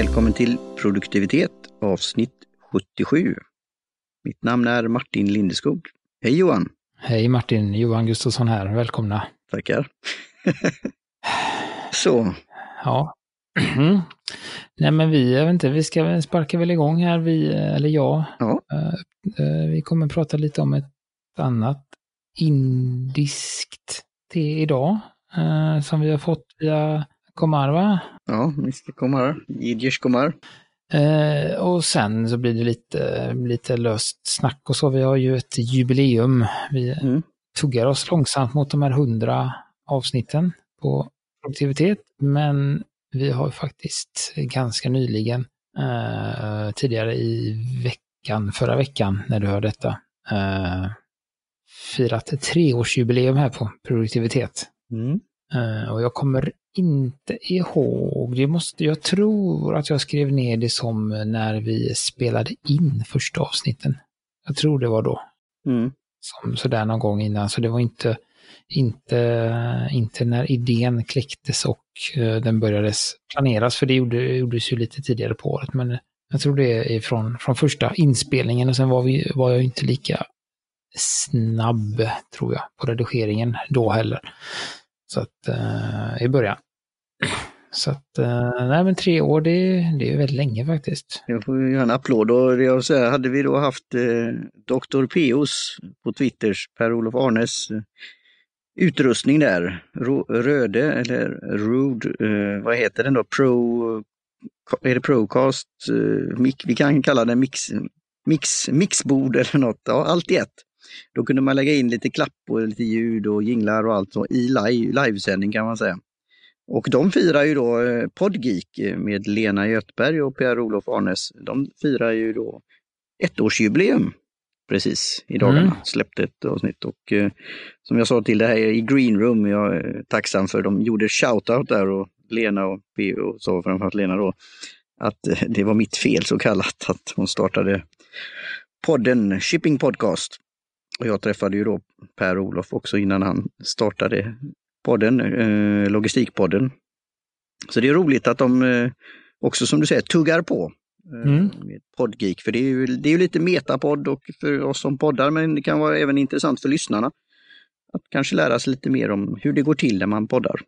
Välkommen till produktivitet avsnitt 77. Mitt namn är Martin Lindeskog. Hej Johan! Hej Martin, Johan Gustafsson här. Välkomna. Tackar. Så. Ja. Nej men vi, jag vet inte, vi ska sparka väl igång här, vi, eller jag. Ja. Uh, vi kommer prata lite om ett annat indiskt te idag. Uh, som vi har fått via Komar va? Ja, Mr Komar, Jidjish Komar. Uh, och sen så blir det lite, lite löst snack och så. Vi har ju ett jubileum. Vi mm. tuggar oss långsamt mot de här hundra avsnitten på produktivitet. Men vi har faktiskt ganska nyligen, uh, tidigare i veckan, förra veckan när du hör detta, uh, firat treårsjubileum här på produktivitet. Mm. Uh, och jag kommer inte ihåg, det måste, jag tror att jag skrev ner det som när vi spelade in första avsnitten. Jag tror det var då. Mm. Som sådär någon gång innan, så det var inte, inte, inte när idén kläcktes och uh, den började planeras, för det gjorde, gjordes ju lite tidigare på året, men jag tror det är från, från första inspelningen och sen var, vi, var jag inte lika snabb, tror jag, på redigeringen då heller. Så att, eh, i början. Så att, eh, nej men tre år det, det är väldigt länge faktiskt. Jag får göra en applåd och jag säga, hade vi då haft eh, Dr. Peos på Twitters, Per-Olof Arnes eh, utrustning där, Röde eller Rude, eh, vad heter den då, Pro, eh, är det Procast, eh, mic, vi kan kalla den mix, mix, mixbord eller något, ja, allt i ett. Då kunde man lägga in lite klapp och lite ljud och jinglar och allt så i live, livesändning kan man säga. Och de firar ju då eh, Podgeek med Lena Göthberg och Per-Olof Arnes. De firar ju då ettårsjubileum precis i dagarna. Mm. Släppte ett avsnitt och eh, som jag sa till det här i Green Room, jag är tacksam för de gjorde shoutout där och Lena och P.O. sa framförallt Lena då att eh, det var mitt fel så kallat att hon startade podden Shipping Podcast. Och jag träffade ju då Per-Olof också innan han startade podden, eh, Logistikpodden. Så det är roligt att de eh, också som du säger tuggar på eh, mm. Podgeek. För det är ju, det är ju lite metapodd och för oss som poddar men det kan vara även intressant för lyssnarna. Att kanske lära sig lite mer om hur det går till när man poddar.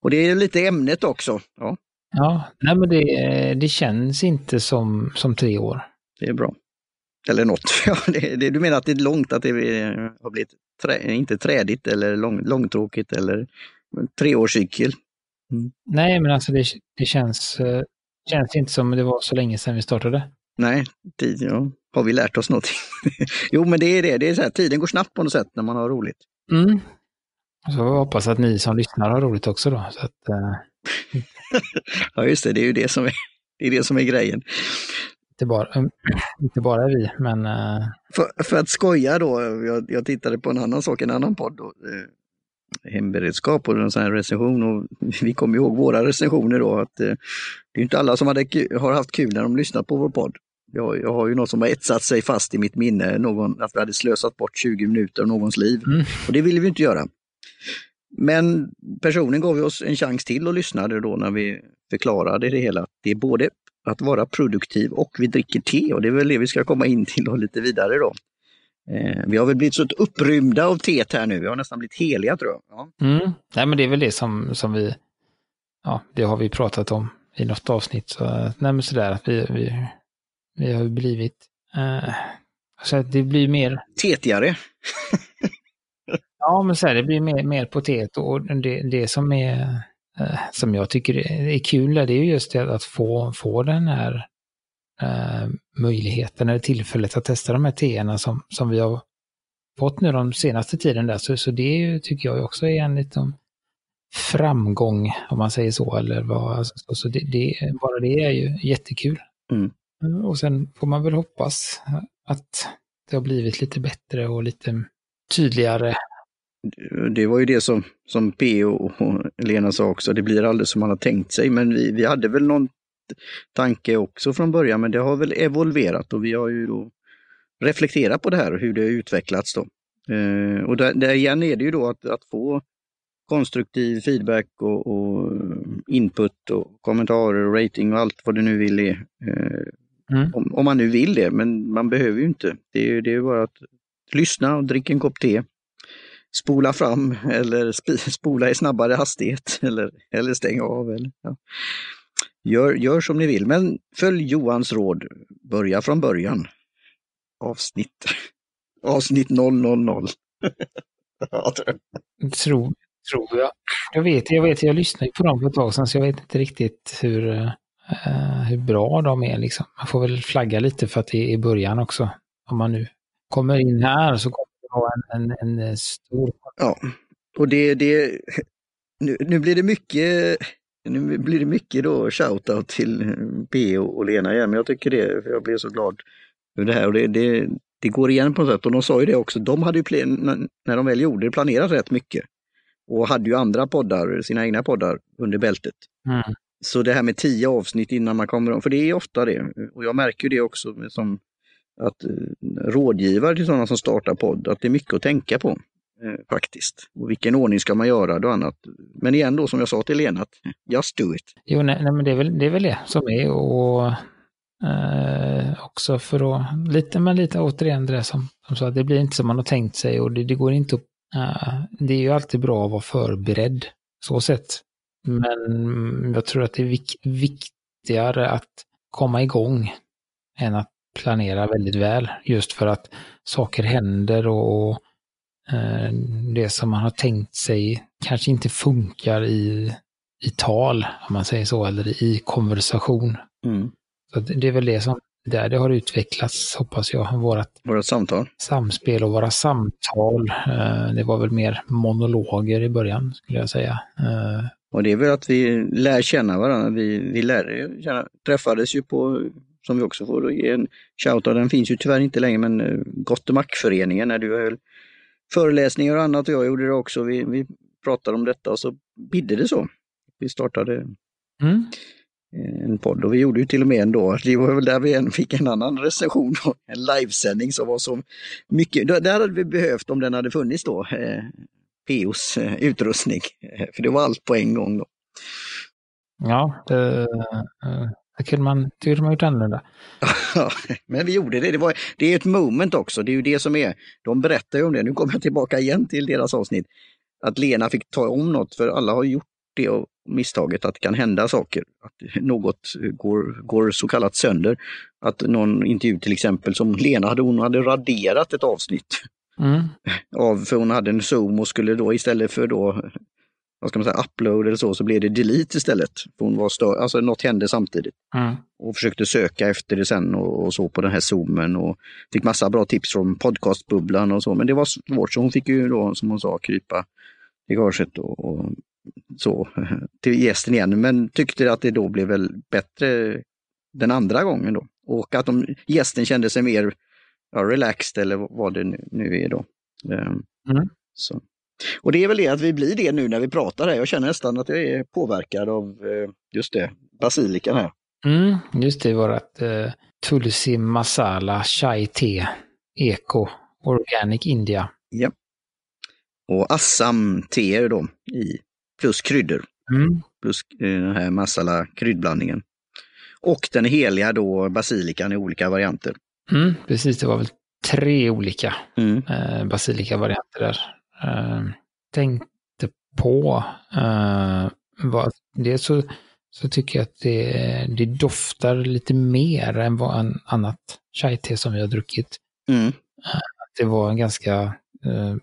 Och det är lite ämnet också. Ja, ja nej men det, det känns inte som, som tre år. Det är bra. Eller något. Ja, det, det, du menar att det är långt, att det har blivit trä, inte trädigt eller lång, långtråkigt eller treårscykel? Mm. Nej, men alltså det, det känns, uh, känns inte som det var så länge sedan vi startade. Nej, tid, ja. har vi lärt oss någonting? jo, men det är det. det är så här, tiden går snabbt på något sätt när man har roligt. Mm. Så jag hoppas att ni som lyssnar har roligt också då. Så att, uh... ja, just det. Det är ju det som är, det är, det som är grejen. Inte bara, inte bara vi, men... Uh... För, för, att skoja då, jag, jag, tittade på en annan sak, en annan podd. Då, eh, hemberedskap och en sån här recension och vi kommer ihåg våra recensioner då att eh, det är inte alla som hade, har haft kul när de lyssnat på vår podd. Jag, jag har ju något som har etsat sig fast i mitt minne, någon, att vi hade slösat bort 20 minuter av någons liv. Mm. Och det ville vi inte göra. Men personen gav oss en chans till och lyssnade då när vi förklarade det hela. Det är både att vara produktiv och vi dricker te och det är väl det vi ska komma in till och lite vidare då. Eh, vi har väl blivit så upprymda av teet här nu, vi har nästan blivit heliga tror jag. Ja. Mm. Nej men det är väl det som, som vi, ja det har vi pratat om i något avsnitt. Så, nej men sådär, vi, vi, vi har blivit, eh, så det blir mer... Tetigare. ja men så här, det blir mer, mer potet och det, det som är som jag tycker är kul, det är ju just det att få, få den här eh, möjligheten eller tillfället att testa de här teerna som, som vi har fått nu de senaste tiden där. Så, så det tycker jag också är en liten framgång, om man säger så. Eller vad, alltså, så det, det, bara det är ju jättekul. Mm. Eh, och sen får man väl hoppas att det har blivit lite bättre och lite tydligare det var ju det som, som P och Lena sa också, det blir aldrig som man har tänkt sig. Men vi, vi hade väl någon tanke också från början, men det har väl evolverat och vi har ju då reflekterat på det här och hur det har utvecklats. Då. Eh, och där, där, igen är det ju då att, att få konstruktiv feedback och, och, input och kommentarer och rating och allt vad du nu vill är. Mm. Om, om, man nu vill det, men man behöver ju inte. Det är, det är bara att lyssna och dricka en kopp te. Spola fram eller spola i snabbare hastighet eller, eller stänga av. Eller, ja. gör, gör som ni vill, men följ Johans råd. Börja från början. Avsnitt, avsnitt 000. ja, tror, tror jag. Jag vet, jag vet, jag lyssnade på dem för ett tag sedan så jag vet inte riktigt hur, uh, hur bra de är liksom. Man får väl flagga lite för att det är i början också. Om man nu kommer in här så kommer vara en, en, en stor... Ja, och det, det nu, nu blir det mycket nu blir det mycket då shoutout till P.O. och Lena igen, men jag tycker det, för jag blev så glad över det här. Och det, det, det går igen på något sätt och de sa ju det också, de hade ju när de väl gjorde det planerat rätt mycket. Och hade ju andra poddar, sina egna poddar under bältet. Mm. Så det här med tio avsnitt innan man kommer om, för det är ofta det. Och jag märker det också som att eh, rådgivare till sådana som startar podd, att det är mycket att tänka på eh, faktiskt. Och vilken ordning ska man göra och annat. Men igen då som jag sa till Lena, att just do it. Jo, nej, nej men det är, väl, det är väl det som är och Eh, också för att, lite, men lite återigen det som, som sa, det blir inte som man har tänkt sig och det, det går inte att, eh, det är ju alltid bra att vara förberedd, så sett. Men jag tror att det är vik viktigare att komma igång än att planera väldigt väl, just för att saker händer och, och eh, det som man har tänkt sig kanske inte funkar i, i tal, om man säger så, eller i konversation. Mm. Så det är väl det som där det har utvecklats, hoppas jag, vårat, vårat samtal. samspel och våra samtal. Eh, det var väl mer monologer i början, skulle jag säga. Eh, och det är väl att vi lär känna varandra. Vi, vi lär känna, träffades ju på, som vi också får ge en shoutout, den finns ju tyvärr inte längre, men eh, Gottemack-föreningen när du höll föreläsningar och annat och jag gjorde det också. Vi, vi pratade om detta och så bidde det så. Vi startade mm. Eh, en podd och vi gjorde ju till och med en då, det var väl där vi fick en annan recension, en livesändning som var så mycket, där hade vi behövt om den hade funnits då, eh, POs eh, utrustning. För det var allt på en gång då. Ja, det, det kunde man, kunde man gjort annorlunda. men vi gjorde det. Det, var, det är ett moment också. Det är ju det som är, de berättar ju om det. Nu kommer jag tillbaka igen till deras avsnitt. Att Lena fick ta om något, för alla har gjort det och misstaget att det kan hända saker. Att något går, går så kallat sönder. Att någon intervju till exempel som Lena hade, hon hade raderat ett avsnitt. Mm. Av, för hon hade en zoom och skulle då istället för då, vad ska man säga, upload eller så, så blev det delete istället. För hon var stör, alltså något hände samtidigt. Mm. Och försökte söka efter det sen och, och, så på den här zoomen och fick massa bra tips från podcastbubblan och så. Men det var svårt så hon fick ju då, som hon sa, krypa i gaget och, och så till gästen igen, men tyckte att det då blev väl bättre den andra gången då. Och att de, gästen kände sig mer ja, relaxed eller vad det nu, nu är då. Ehm, mm. Så. Och det är väl det att vi blir det nu när vi pratar här. Jag känner nästan att jag är påverkad av eh, just det, basilikan här. Mm, just det, vårat uh, Tulsi Masala Chai Te Eko Organic India. Ja. Och Assam-teer då i plus kryddor. Mm. Plus eh, den här masala kryddblandningen. Och den heliga då basilikan i olika varianter. Mm, precis, det var väl tre olika mm. eh, basilikavarianter där. Eh, tänkte på, eh, vad, det så, så tycker jag att det, det doftar lite mer än vad en annat chai-te som vi har druckit. Mm. Eh, det var en ganska eh,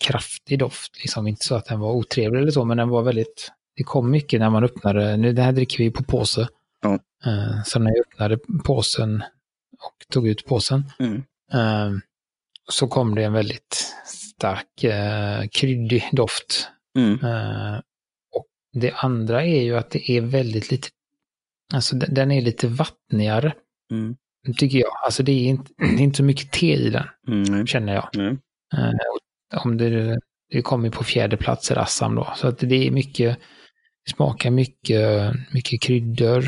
kraftig doft. Liksom. Inte så att den var otrevlig eller så, men den var väldigt... Det kom mycket när man öppnade. Nu, det här dricker vi på påse. Ja. Uh, så när jag öppnade påsen och tog ut påsen mm. uh, så kom det en väldigt stark uh, kryddig doft. Mm. och det andra är ju att det är väldigt lite, alltså den är lite vattnigare. Mm. Tycker jag. Alltså det är inte, det är inte så mycket te i den, mm. känner jag. Mm om det, det kommer på fjärde plats i Assam då. Så att det är mycket, det smakar mycket, mycket kryddor.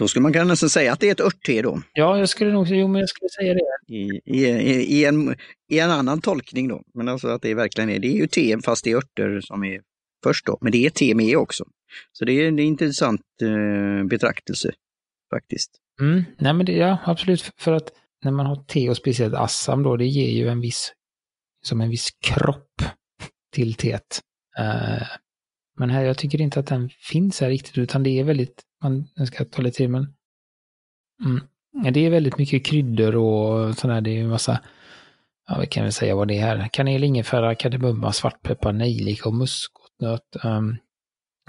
Då skulle man nästan säga att det är ett örtte då? Ja, jag skulle nog jo, men jag skulle säga det. I, i, i, en, I en annan tolkning då, men alltså att det verkligen är, det är ju te fast det är örter som är först då. Men det är te med också. Så det är en intressant eh, betraktelse faktiskt. Mm, nej men det, ja, absolut. För att när man har te och speciellt Assam då, det ger ju en viss, som en viss kropp till teet. Uh, men här, jag tycker inte att den finns här riktigt, utan det är väldigt, man jag ska ta lite till, men mm, det är väldigt mycket kryddor och sådär, det är ju massa, ja vi kan väl säga vad det är här, kanel, ingefära, kardemumma, svartpeppar, nejlika och muskotnöt. Um,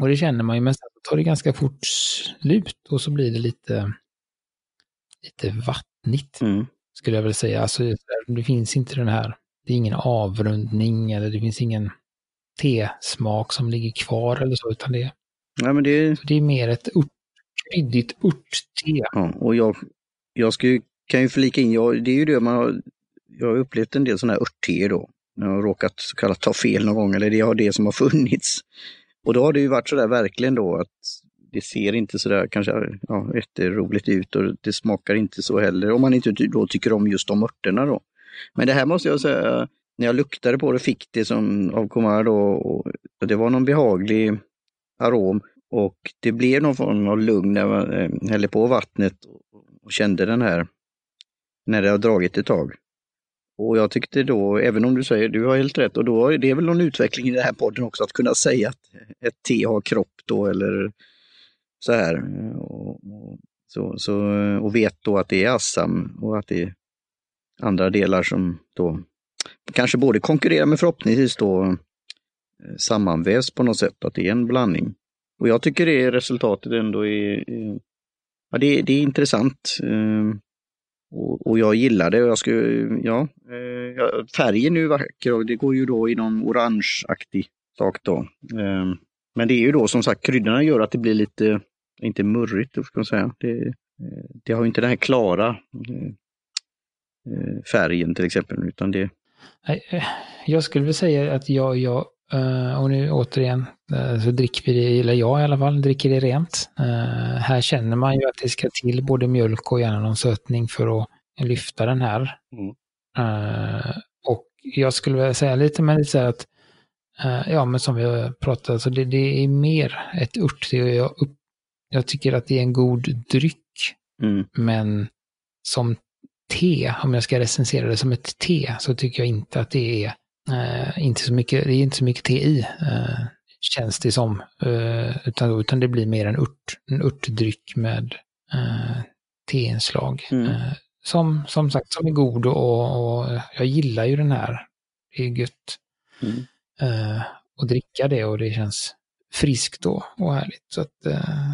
och det känner man ju, men sen tar det ganska fort slut och så blir det lite, lite vattnigt, mm. skulle jag väl säga. Alltså, det finns inte den här, det är ingen avrundning eller det finns ingen tesmak som ligger kvar eller så, utan det, ja, men det... det är mer ett urt, kryddigt örtte. Ja, och jag, jag ska ju, kan ju flika in, jag, det är ju det man har, jag har upplevt en del sådana här örtteer då. När jag har råkat så kallat ta fel någon gång, eller det har det som har funnits. Och då har det ju varit sådär verkligen då att det ser inte sådär kanske ja, jätteroligt ut och det smakar inte så heller om man inte då tycker om just de örterna då. Men det här måste jag säga, när jag luktade på det fick det som av Komar då, och det var någon behaglig arom och det blev någon form av lugn när man eh, hällde på vattnet och kände den här, när det har dragit ett tag. Och jag tyckte då, även om du säger, du har helt rätt, och då är det väl någon utveckling i den här podden också, att kunna säga att ett te har kropp då eller så här. Och, och, så, så, och vet då att det är Assam och att det är andra delar som då kanske både konkurrerar men förhoppningsvis då eh, sammanvävs på något sätt, att det är en blandning. Och jag tycker det resultatet ändå är, ja, det, det är intressant. Ehm, och, och, jag gillar det. Och jag ska, eh, ja, färgen är ju vacker och det går ju då i någon orangeaktig sak då. Ehm, men det är ju då som sagt kryddorna gör att det blir lite, inte murrigt, ska man säga. Det, eh, det har inte den här klara eh, färgen till exempel, utan det, jag skulle vilja säga att jag, jag eh, och nu återigen, eh, så dricker vi det, eller jag i alla fall, dricker det rent. Här känner man ju att det ska till både mjölk och gärna någon sötning för att lyfta den här. Mm. Och jag skulle vilja säga lite med lite så här att, ja men som vi har pratat, så det, det är mer ett ört. Jag, jag tycker att det är en god dryck, mm. men som te, om jag ska recensera det som ett te, så tycker jag inte att det är eh, inte så mycket, det är inte så mycket te i, eh, känns det som. Eh, utan, utan det blir mer en, urt, en örtdryck med eh, teinslag. Mm. Eh, som, som sagt, som är god och, och, jag gillar ju den här. Det är gött. Mm. Eh, att dricka det och det känns friskt då och härligt. Så att, eh,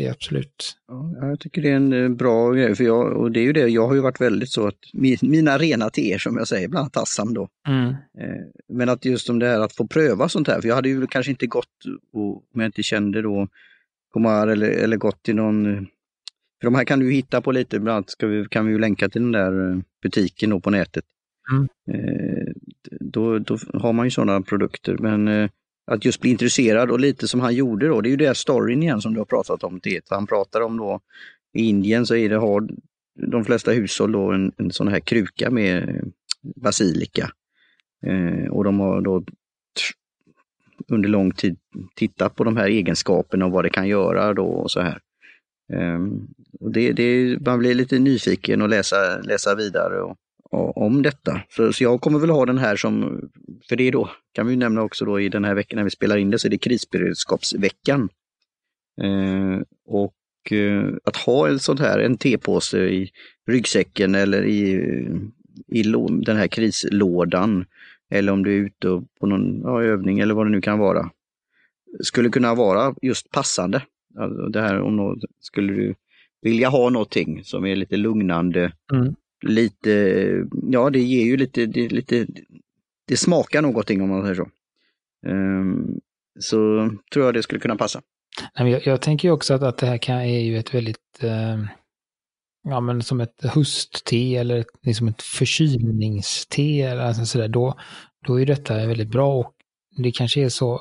det är absolut. Ja, jag tycker det är en eh, bra grej, för jag, och det är ju det, jag har ju varit väldigt så att mina rena teer som jag säger, bland annat Assam då. Mm. Eh, men att just om det här att få pröva sånt här, för jag hade ju kanske inte gått om jag inte kände då Komar eller, eller gått till någon för de här kan du hitta på lite, bland annat vi, kan vi ju länka till den där eh, butiken då på nätet. Mm. då, då har man ju sådana produkter, men att just bli intresserad och lite som han gjorde då, det är ju det storyn igen som du har pratat om. Det. Han pratar om då, i Indien så är det, har de flesta hushåll då en, en sån här kruka med basilika. Eh, och de har då under lång tid tittat på de här egenskaperna och vad det kan göra då och så här. Eh, och det, det, man blir lite nyfiken och läsa, läsa vidare. Och, om detta. Så, så, jag kommer väl ha den här som, för det är då, kan vi nämna också då i den här veckan när vi spelar in det, så är det krisberedskapsveckan. Eh, och eh, att ha en sån här, en tepåse i ryggsäcken eller i, i den här krislådan, eller om du är ute på någon ja, övning eller vad det nu kan vara, skulle kunna vara just passande. Alltså det här om något, skulle du vilja ha någonting som är lite lugnande, mm lite, ja det ger ju lite, det, lite, det smakar någonting om man säger så. Um, så tror jag det skulle kunna passa. Jag, jag tänker också att, att det här kan, är ju ett väldigt, eh, ja men som ett höstte eller liksom ett förkylningste eller alltså sådär, då, då är detta väldigt bra och det kanske är så,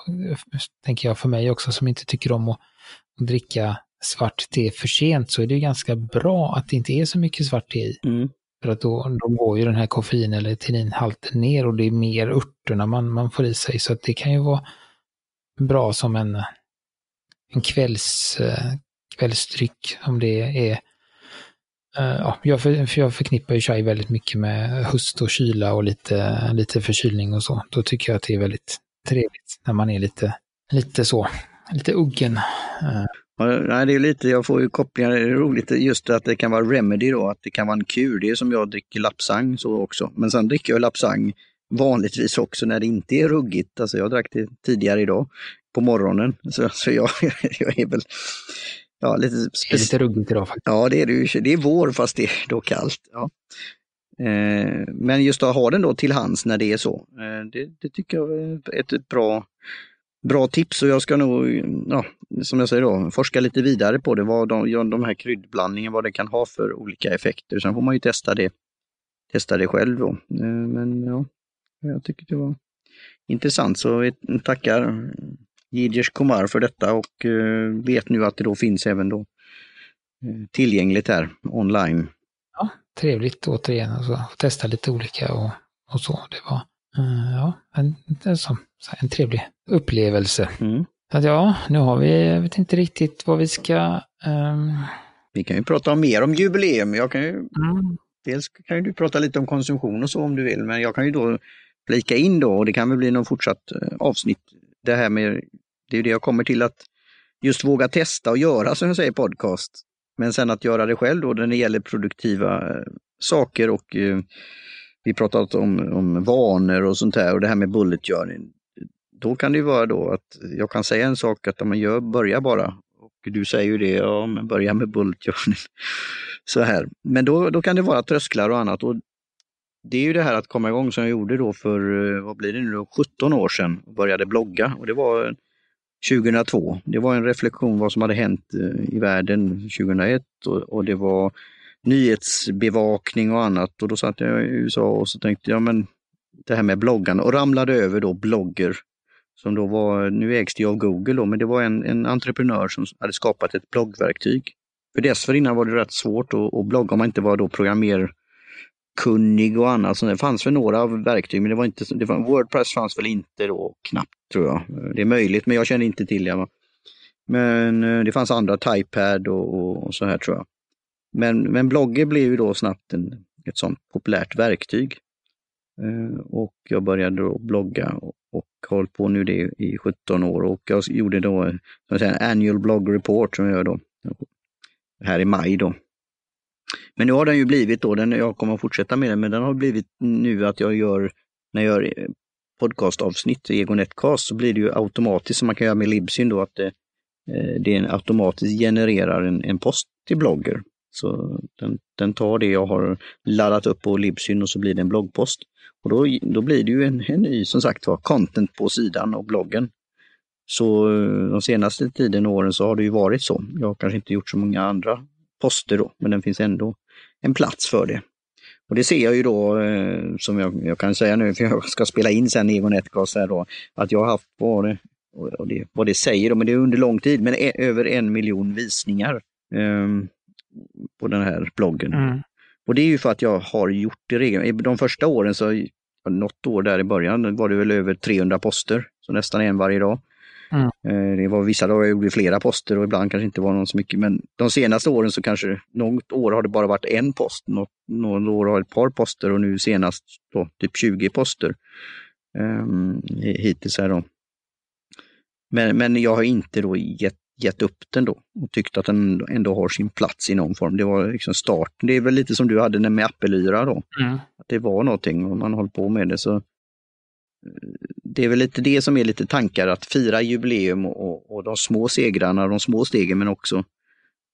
tänker jag för mig också som inte tycker om att, att dricka svart te för sent så är det ganska bra att det inte är så mycket svart te i. Mm. För att då, då går ju den här koffein eller tinninhalten ner och det är mer örterna man, man får i sig. Så att det kan ju vara bra som en, en kvälls, eh, kvällsdryck. Om det är eh, ja, jag, för, för jag förknippar ju chai väldigt mycket med höst och kyla och lite, lite förkylning och så. Då tycker jag att det är väldigt trevligt när man är lite, lite så, lite uggen. Eh, nej, det är lite, jag får ju kopplingar, det är roligt just att det kan vara remedy då, att det kan vara en kur. Det är som jag dricker lapsang så också. Men sen dricker jag lapsang vanligtvis också när det inte är ruggigt. Alltså jag drack det tidigare idag på morgonen. Så, så jag, jag är väl ja, lite, det är lite ruggigt idag faktiskt. Ja, det är det ju. Det är vår fast det är då kallt. Ja. Eh, men just att ha den då till hands när det är så, eh, det, det, tycker jag är ett, ett bra, bra tips och jag ska nog, ja, som jag säger då, forska lite vidare på det, vad de, de här kryddblandningen, vad det kan ha för olika effekter. Sen får man ju testa det, testa det själv då. Eh, men ja, jag tycker det var intressant så jag tackar Jiders Komar för detta och vet nu att det då finns även då tillgängligt här online. Ja, trevligt återigen att alltså, testa lite olika och, och så. Det var ja, en, en, trevlig upplevelse. Mm. Att ja, nu har vi, jag vet inte riktigt vad vi ska... Um... Vi kan ju prata mer om jubileum. Jag kan ju, mm. Dels kan ju du prata lite om konsumtion och så om du vill, men jag kan ju då flika in då och det kan väl bli någon fortsatt avsnitt. Det här med, det är det jag kommer till att just våga testa och göra som jag säger podcast. Men sen att göra det själv då när det gäller produktiva saker och eh, vi pratat om, om vanor och sånt här och det här med bullet journey. Då kan det ju vara då att jag kan säga en sak att man gör, börja bara. Och du säger ju det, ja men börja med bullet journey. Så här. Men då, då kan det vara trösklar och annat. Och det är ju det här att komma igång som jag gjorde då för, eh, vad blir det nu, 17 år sedan och började blogga. Och det var 2002. Det var en reflektion vad som hade hänt eh, i världen 2001 och, och det var nyhetsbevakning och annat. Och då satt jag i USA och så tänkte jag, men det här med bloggarna och ramlade över då blogger som då var, nu ägs det av Google då, men det var en, en entreprenör som hade skapat ett bloggverktyg. För dessförinnan var det rätt svårt att, att blogga om man inte var då programmerkunnig och annat. Så det fanns väl några verktyg, men det var inte, det var, Wordpress fanns väl inte då knappt tror jag. Det är möjligt, men jag kände inte till det. Men eh, det fanns andra, Typepad och, och så här tror jag. Men, men blogger blev ju då snabbt en, ett sånt populärt verktyg. Eh, och jag började då blogga och, och hållit på nu det i 17 år och jag gjorde då eh, som säger, en annual blog report som jag gör då här i maj då. Men nu har den ju blivit då, den, jag kommer att fortsätta med den, men den har blivit nu att jag gör, när jag gör eh, podcastavsnitt, i Egonetcast, så blir det ju automatiskt som man kan göra med Libsyn då, att det, eh, det automatiskt genererar en, en post till blogger. Så den, den tar det jag har laddat upp på Libsyn och så blir det en bloggpost. Och då, då blir det ju en, en ny, som sagt var, content på sidan och bloggen. Så eh, de senaste tiden och åren så har det ju varit så. Jag har kanske inte gjort så många andra poster då, men den finns ändå en plats för det. Och det ser jag ju då, eh, som jag, jag, kan säga nu, för jag ska spela in sen Egon Etgas här då, att jag har haft, vad det, och det, vad det säger, då, men det är under lång tid, men e, över en miljon visningar. Um, på den här bloggen. Mm. Och det är ju för att jag har gjort det regelbundet. De första åren, så något år där i början, var det väl över 300 poster, så nästan en varje dag. Mm. Eh, det var vissa dagar jag gjorde flera poster och ibland kanske inte var någon så mycket, men de senaste åren så kanske något år har det bara varit en post, något, något år har ett par poster och nu senast då, typ 20 poster um, hittills. Här då. Men, men jag har inte då gett gett upp den då och tyckt att den ändå har sin plats i någon form. Det var liksom starten. Det är väl lite som du hade med Appelyra då. Mm. Att det var någonting och man håller på med det. så eh, Det är väl lite det som är lite tankar, att fira jubileum och, och de små segrarna, de små stegen men också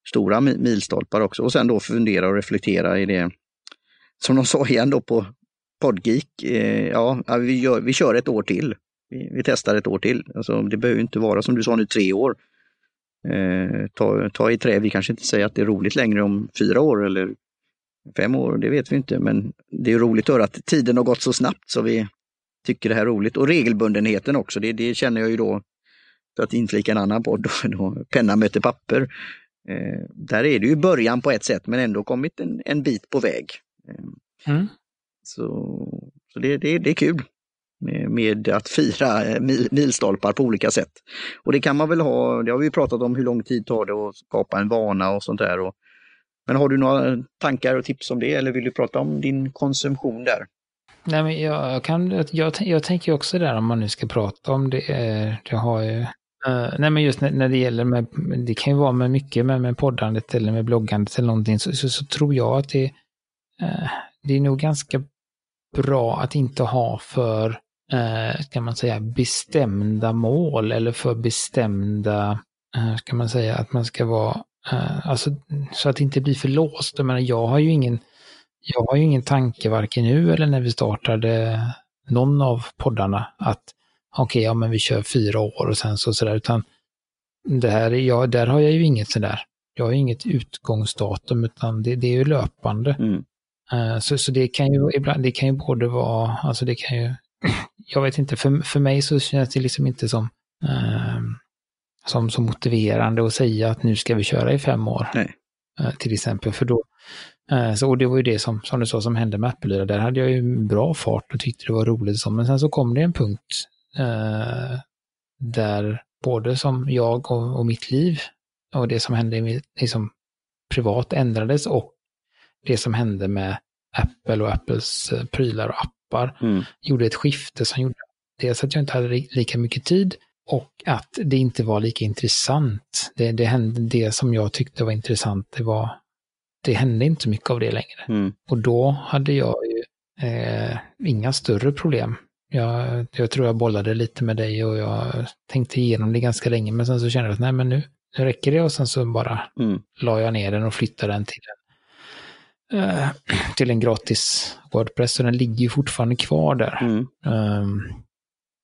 stora milstolpar också. Och sen då fundera och reflektera i det. Som de sa igen då på Podgeek, eh, ja vi, gör, vi kör ett år till. Vi, vi testar ett år till. Alltså, det behöver inte vara som du sa nu tre år eh, ta, ta i trä. Vi kanske inte säger att det är roligt längre om fyra år eller fem år, det vet vi inte. Men det är roligt att höra att tiden har gått så snabbt så vi tycker det här är roligt. Och regelbundenheten också, det, det känner jag ju då, för att inflika en annan podd, då, då, penna möter papper. Eh, där är det ju början på ett sätt men ändå kommit en, en bit på väg. Eh, mm. Så, så det, det, det är kul med, att fira eh, mil, milstolpar på olika sätt. Och det kan man väl ha, det har vi pratat om hur lång tid tar det att skapa en vana och sånt där. Och, men har du några tankar och tips om det eller vill du prata om din konsumtion där? Nej, men jag, kan, jag, jag tänker också där om man nu ska prata om det. Eh, det har ju eh, nej men just när, när, det gäller med, det kan ju vara med mycket med, med poddandet eller med bloggandet eller någonting, så, så, så tror jag att det, det är nog ganska bra att inte ha för, kan man säga, bestämda mål eller för bestämda, uh, kan man säga, att man ska vara, alltså så att det inte blir för låst. Jag menar, jag har ju ingen, jag har ju ingen tanke varken nu eller när vi startade någon av poddarna att okej, okay, ja men vi kör fyra år och sen så sådär, utan det här, ja, där har jag ju inget sådär. Jag har inget utgångsdatum utan det, det är ju löpande. Mm. Så, så det kan ju ibland, det kan ju både vara, alltså det kan ju, jag vet inte, för, för mig så känns det liksom inte som, uh, som så motiverande att säga att nu ska vi köra i fem år. Uh, till exempel, för då, så, och det var ju det som, som du sa, som hände med Appelyra. Där hade jag ju bra fart och tyckte det var roligt. Så, men sen så kom det en punkt Eh, där både som jag och, och, mitt liv och det som hände i liksom, privat ändrades och det som hände med Apple och Apples eh, prylar och appar mm. gjorde ett skifte som gjorde dels att jag inte hade lika mycket tid och att det inte var lika intressant. Det, det, hände, det som jag tyckte var intressant, det var det hände inte mycket av det längre. Mm. Och då hade jag ju eh, inga större problem jag, jag tror jag bollade lite med dig och jag tänkte igenom det ganska länge, men sen så kände jag att nej men nu, nu räcker det och sen så bara mm. la jag ner den och flyttade den till en, uh, till en gratis Wordpress, så den ligger ju fortfarande kvar där. Mm. Um,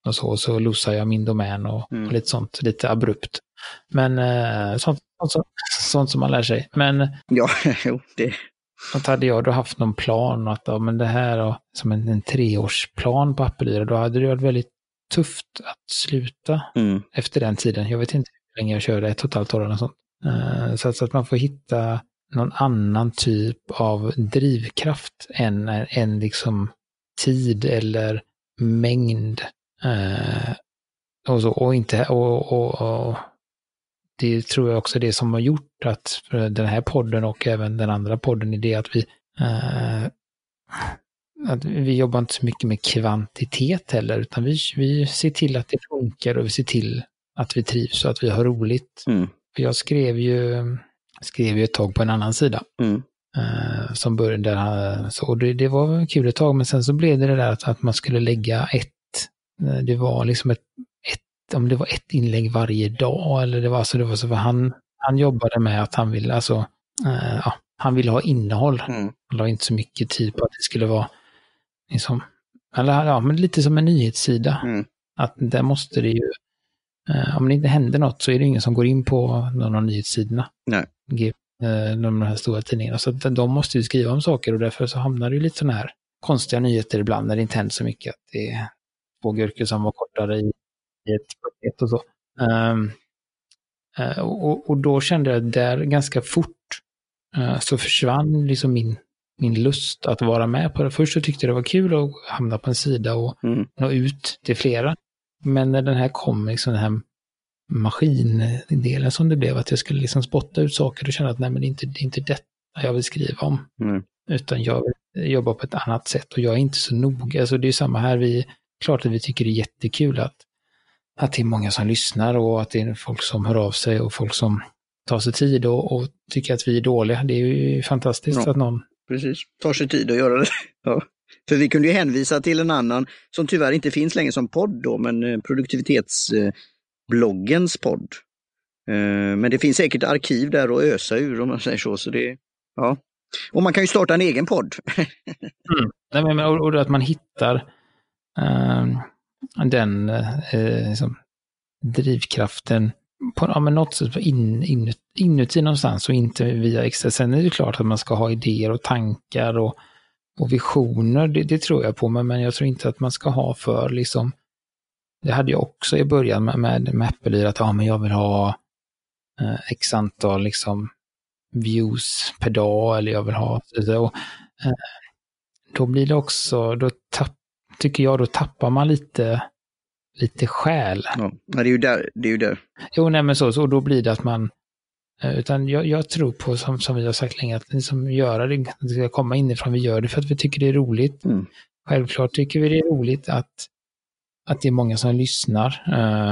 och så, så losar jag min domän och, mm. och, lite sånt, lite abrupt. Men uh, sånt, sånt, sånt, som man lär sig. Men ja, jo, det, att hade jag då haft någon plan, att ja, men det här och, som en, en treårsplan på Appelyra, då hade det varit väldigt tufft att sluta mm. efter den tiden. Jag vet inte hur länge jag körde, ett och ett halvt år eller sånt. Uh, så, så, att man får hitta någon annan typ av drivkraft än, än liksom tid eller mängd. Uh, och, så, och, inte, och, och, och det tror jag också det som har gjort att den här podden och även den andra podden är det att vi eh, att vi jobbar inte så mycket med kvantitet heller, utan vi, vi ser till att det funkar och vi ser till att vi trivs och att vi har roligt. Mm. Jag skrev ju, skrev ju ett tag på en annan sida. Mm. Uh, som började där, så, och det, det, var kul ett tag, men sen så blev det det där att, att man skulle lägga ett, eh, det var liksom ett om det var ett inlägg varje dag eller det var så, det var så för han, han jobbade med att han ville, alltså, äh, ja, han ville ha innehåll. Mm. Han la inte så mycket tid på att det skulle vara liksom, eller ja, men lite som en nyhetssida. Mm. Att där måste det ju, om det inte händer något så är det ingen som går in på någon av nyhetssidorna. Nej. Äh, de här stora tidningarna. Så de måste ju skriva om saker och därför så hamnar det ju lite sådana här konstiga nyheter ibland när det inte händer så mycket. Att det är två gurkor som var kortare i i ett paket och så. Um, och, och, då kände jag där ganska fort uh, så försvann liksom min, min lust att vara med på det. Först så tyckte jag det var kul att hamna på en sida och mm. nå ut till flera. Men när den här kom, liksom den här maskindelen som det blev, att jag skulle liksom spotta ut saker och känna att nej men det är inte, det är inte detta jag vill skriva om. Mm. Utan jag vill jobba på ett annat sätt och jag är inte så noga. Alltså det är samma här, vi, klart att vi tycker det är jättekul att att det är många som lyssnar och att det är folk som hör av sig och folk som tar sig tid och, och tycker att vi är dåliga. Det är ju fantastiskt ja, att någon... Precis, tar sig tid att göra det. Ja. För vi kunde ju hänvisa till en annan som tyvärr inte finns längre som podd då, men eh, produktivitetsbloggens eh, podd. Eh, men det finns säkert arkiv där att ösa ur om man säger så. så det, ja. Och man kan ju starta en egen podd. mm. och, och att man hittar um den eh, liksom, drivkraften på ja, men något sätt in, in, inuti någonstans och inte via extra. Sen är det klart att man ska ha idéer och tankar och, och visioner, det, det, tror jag på, men, men jag tror inte att man ska ha för liksom, det hade jag också i början med, med, med Apple, att ja, men jag vill ha eh, x antal liksom, views per dag eller jag vill ha, och, eh, då blir det också, då tappar tycker jag, då tappar man lite, lite själ. Ja, det är ju där. Det är ju där. Jo, nej men så, så då blir det att man, utan jag, jag tror på, som, som vi har sagt länge, att liksom göra det, det ska komma inifrån, vi gör det för att vi tycker det är roligt. Mm. Självklart tycker vi det är roligt att, att det är många som lyssnar.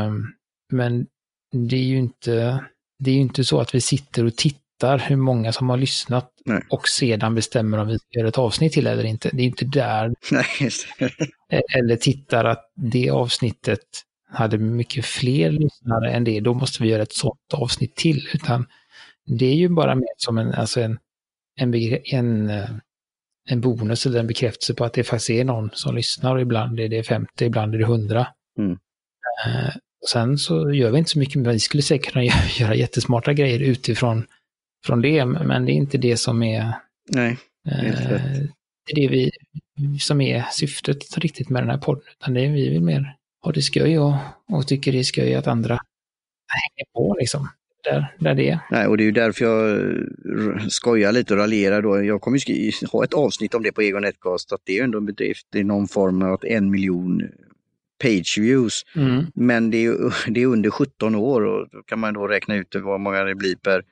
Um, men det är ju inte, det är inte så att vi sitter och tittar hur många som har lyssnat Nej. och sedan bestämmer om vi ska göra ett avsnitt till eller inte. Det är inte där. Nej, det. Eller tittar att det avsnittet hade mycket fler lyssnare än det, då måste vi göra ett sånt avsnitt till. Utan det är ju bara mer som en, alltså en, en, en, eh, en bonus eller en bekräftelse på att det faktiskt är någon som lyssnar. Och ibland är det 50, ibland är det 100. Mm. Eh, Sen så gör vi inte så mycket, men vi skulle säkert kunna göra jättesmarta grejer utifrån från det, men det är inte det som är, Nej, rätt. det är det vi, som är syftet riktigt med den här podden, utan det är vi vill mer ha det skoj och, och tycker det är skoj att andra hänger på liksom, där, där det är. Nej, och det är ju därför jag skojar lite och raljerar då. Jag kommer ju ha ett avsnitt om det på Egon Netcast, att det är ju ändå en bedrift i någon form av att en miljon page views. Mm. Men det är, det är under 17 år och då kan man då räkna ut hur många det blir per,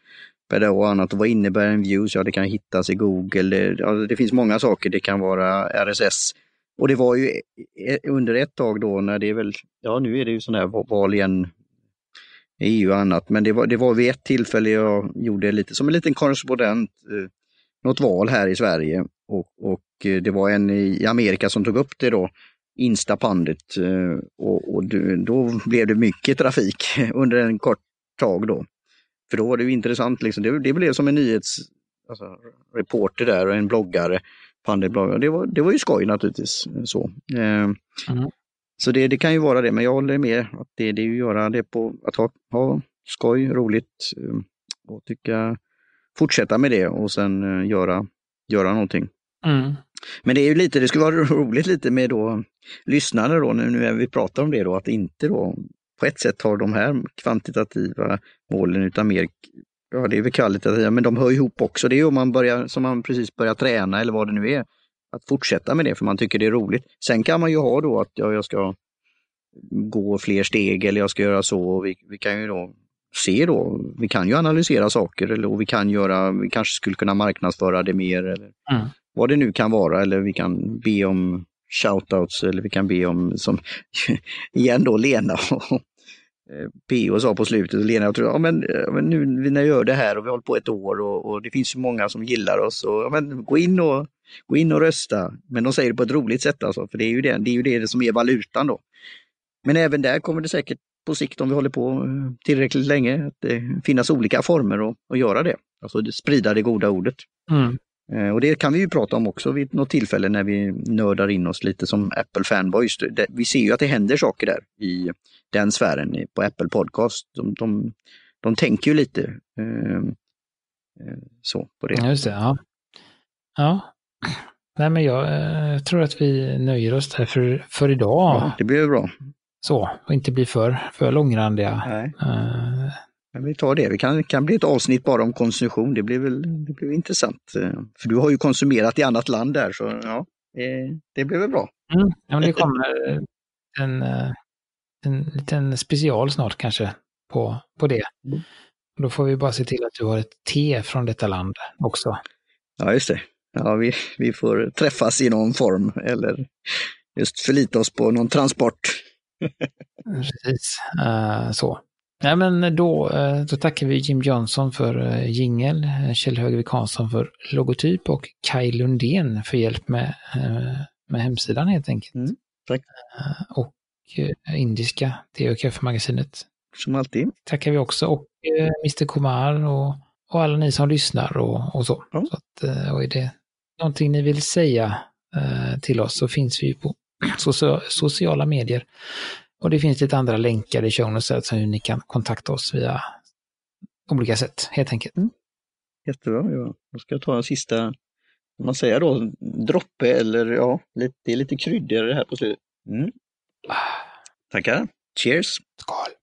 per dag och annat. Och vad innebär en views? Ja, det kan hittas i Google. Det, ja, det finns många saker. Det kan vara RSS. Och det var ju eh, eh, under ett tag då när det är väl, ja nu är det ju sån här val igen EU och annat, men det var, det var vid ett tillfälle jag gjorde lite som en liten korrespondent, eh, något val här i Sverige och, och eh, det var en i Amerika som tog upp det då, Instapandet och, och då- blev det mycket trafik under en kort tag då. För då var det ju intressant, liksom. det, det blev som en nyhetsreporter alltså, där och en bloggare, pandebloggare. Det var, det var ju skoj naturligtvis. Så, eh, Mm. så det, det kan ju vara det, men jag håller med att det, det är ju att göra det på att ha, ha skoj, roligt eh, och tycka, fortsätta med det och sen eh, göra, göra någonting. Mm. Men det är ju lite, det skulle vara roligt lite med då lyssnare då, nu när vi pratar om det då, att inte då på ett sätt har de här kvantitativa målen utan mer, ja det är väl kvalitativa, men de hör ihop också. Det är ju om man börjar, som man precis börjar träna eller vad det nu är, att fortsätta med det för man tycker det är roligt. Sen kan man ju ha då att ja, jag ska gå fler steg eller jag ska göra så. Vi, vi kan ju då se då, vi kan ju analysera saker eller och vi kan göra, vi kanske skulle kunna marknadsföra det mer eller Mm. vad det nu kan vara eller vi kan be om shoutouts eller vi kan be om, som igen då Lena Eh, PO sa på slutet, Lena jag tror, ja men, ja, men nu när jag gör det här och vi har hållit på ett år och, och det finns så många som gillar oss, och, ja, men, gå, in och, gå in och rösta. Men de säger det på ett roligt sätt alltså, för det är ju det, det, är ju det som är valutan då. Men även där kommer det säkert på sikt, om vi håller på eh, tillräckligt länge, att det finnas olika former att, att göra det. Alltså sprida det goda ordet. Mm. Eh, Och det kan vi ju prata om också vid något tillfälle när vi nördar in oss lite som Apple fanboys. Det- Vi ser ju att det händer saker där i den sfären på Apple Podcast. De, de, de tänker ju lite eh, eh, så på det. Ja, Just det, ja. Ja. Nej, men jag eh, tror att vi nöjer oss där för, för idag. Ja, det blir bra. Så, och inte bli för, för långrandiga. Nej. Eh, Men vi tar det. Det kan, kan bli ett avsnitt bara om konsumtion. Det blir väl det blir intressant. eh, För du har ju konsumerat i annat land där så ja, eh, det blir väl bra. mm, ja, det kommer en, eh, en liten special snart kanske på, på det. Mm. Och Då får vi bara se till att du har ett te från detta land också. Ja, just det. Ja, vi, vi får träffas i någon form eller just förlita oss på någon transport. Precis, Eh, så. Nej, men då, eh, då tackar vi Jim Johnson för uh, jingel, eh, Kjell Högvik Hansson för logotyp och Kai Lundén för hjälp med, eh, med hemsidan helt enkelt. Mm, tack. Eh, och eh, indiska kaffemagasinet Som alltid. tackar vi också. Och eh, Mr Kumar och, och alla ni som lyssnar och, och så. Ja. så att, eh, och är det någonting ni vill säga eh, till oss så finns vi på socia- sociala medier. Och det finns lite andra länkar i show notes, hur ni kan kontakta oss via olika sätt, helt enkelt. Jättebra. Ja. Då ska jag ta en sista, om man säger då, droppe eller ja, lite, det är lite kryddigare här på slutet. Mm. Tackar. Cheers. Skål!